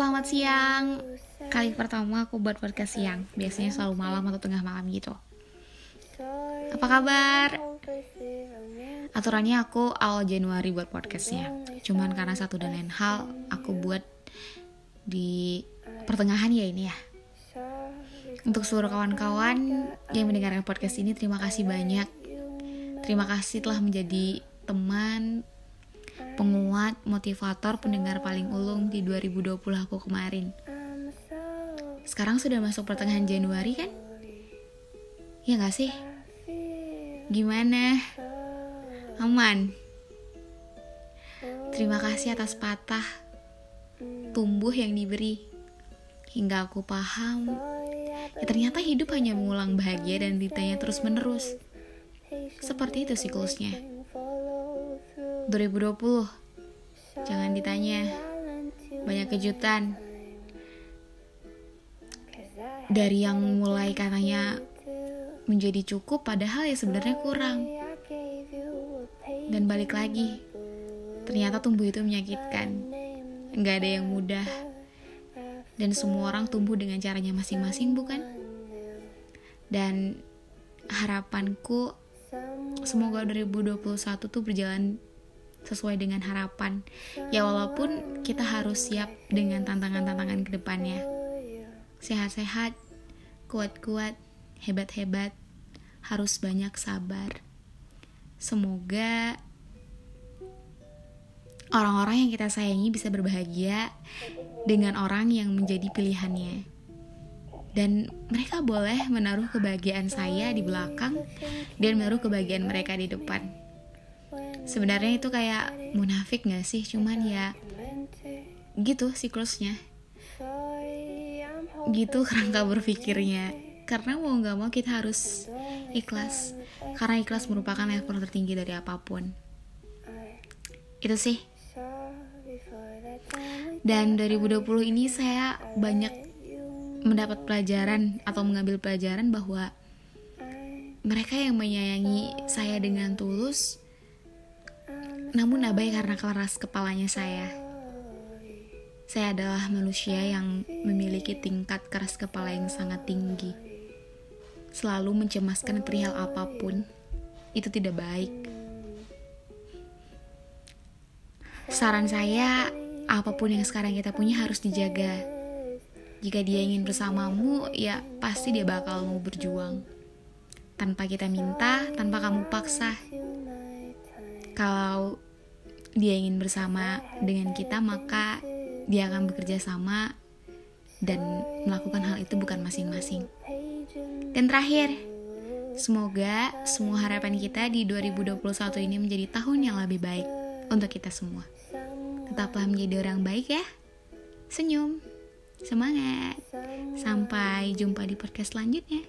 Selamat siang. Kali pertama aku buat podcast siang. Biasanya selalu malam atau tengah malam gitu. Apa kabar? Aturannya aku awal Januari buat podcastnya. Cuman karena satu dan lain hal, aku buat di pertengahan ya ini ya. Untuk seluruh kawan-kawan yang mendengarkan podcast ini, terima kasih banyak. Terima kasih telah menjadi teman, penguat, motivator, pendengar paling ulung di 2020 aku kemarin. Sekarang sudah masuk pertengahan Januari kan? Ya gak sih? Gimana? Aman? Terima kasih atas patah tumbuh yang diberi. Hingga aku paham, ya ternyata hidup hanya mengulang bahagia dan ditanya terus menerus. Seperti itu siklusnya. 2020 Jangan ditanya. Banyak kejutan. Dari yang mulai katanya Menjadi cukup Padahal ya sebenarnya kurang. Dan balik lagi Ternyata tumbuh itu menyakitkan. Gak ada yang mudah. Dan semua orang tumbuh dengan caranya masing-masing bukan? Dan harapanku Semoga 2021 tuh berjalan sesuai dengan harapan. Ya walaupun kita harus siap dengan tantangan-tantangan ke depannya. Sehat-sehat, kuat-kuat, hebat-hebat, harus banyak sabar. Semoga orang-orang yang kita sayangi bisa berbahagia dengan orang yang menjadi pilihannya. Dan mereka boleh menaruh kebahagiaan saya di belakang dan menaruh kebahagiaan mereka di depan sebenarnya itu kayak munafik gak sih? Cuman ya gitu siklusnya. Gitu kerangka berpikirnya. Karena mau nggak mau kita harus ikhlas. Karena ikhlas merupakan level tertinggi dari apa pun. Itu sih. Dan 2020 ini saya banyak mendapat pelajaran atau mengambil pelajaran bahwa mereka yang menyayangi saya dengan tulus namun abai karena keras kepalanya saya. Saya adalah manusia yang memiliki tingkat keras kepala yang sangat tinggi. Selalu mencemaskan perihal apa pun, itu tidak baik. Saran saya, apa pun yang sekarang kita punya harus dijaga. Jika dia ingin bersamamu, ya pasti dia bakal mau berjuang. Tanpa kita minta, tanpa kamu paksa kalau dia ingin bersama dengan kita maka dia akan bekerja sama dan melakukan hal itu bukan masing-masing. Dan terakhir, semoga semua harapan kita di 2021 ini menjadi tahun yang lebih baik untuk kita semua. Tetaplah menjadi orang baik ya. Senyum. Semangat. Sampai jumpa di podcast selanjutnya.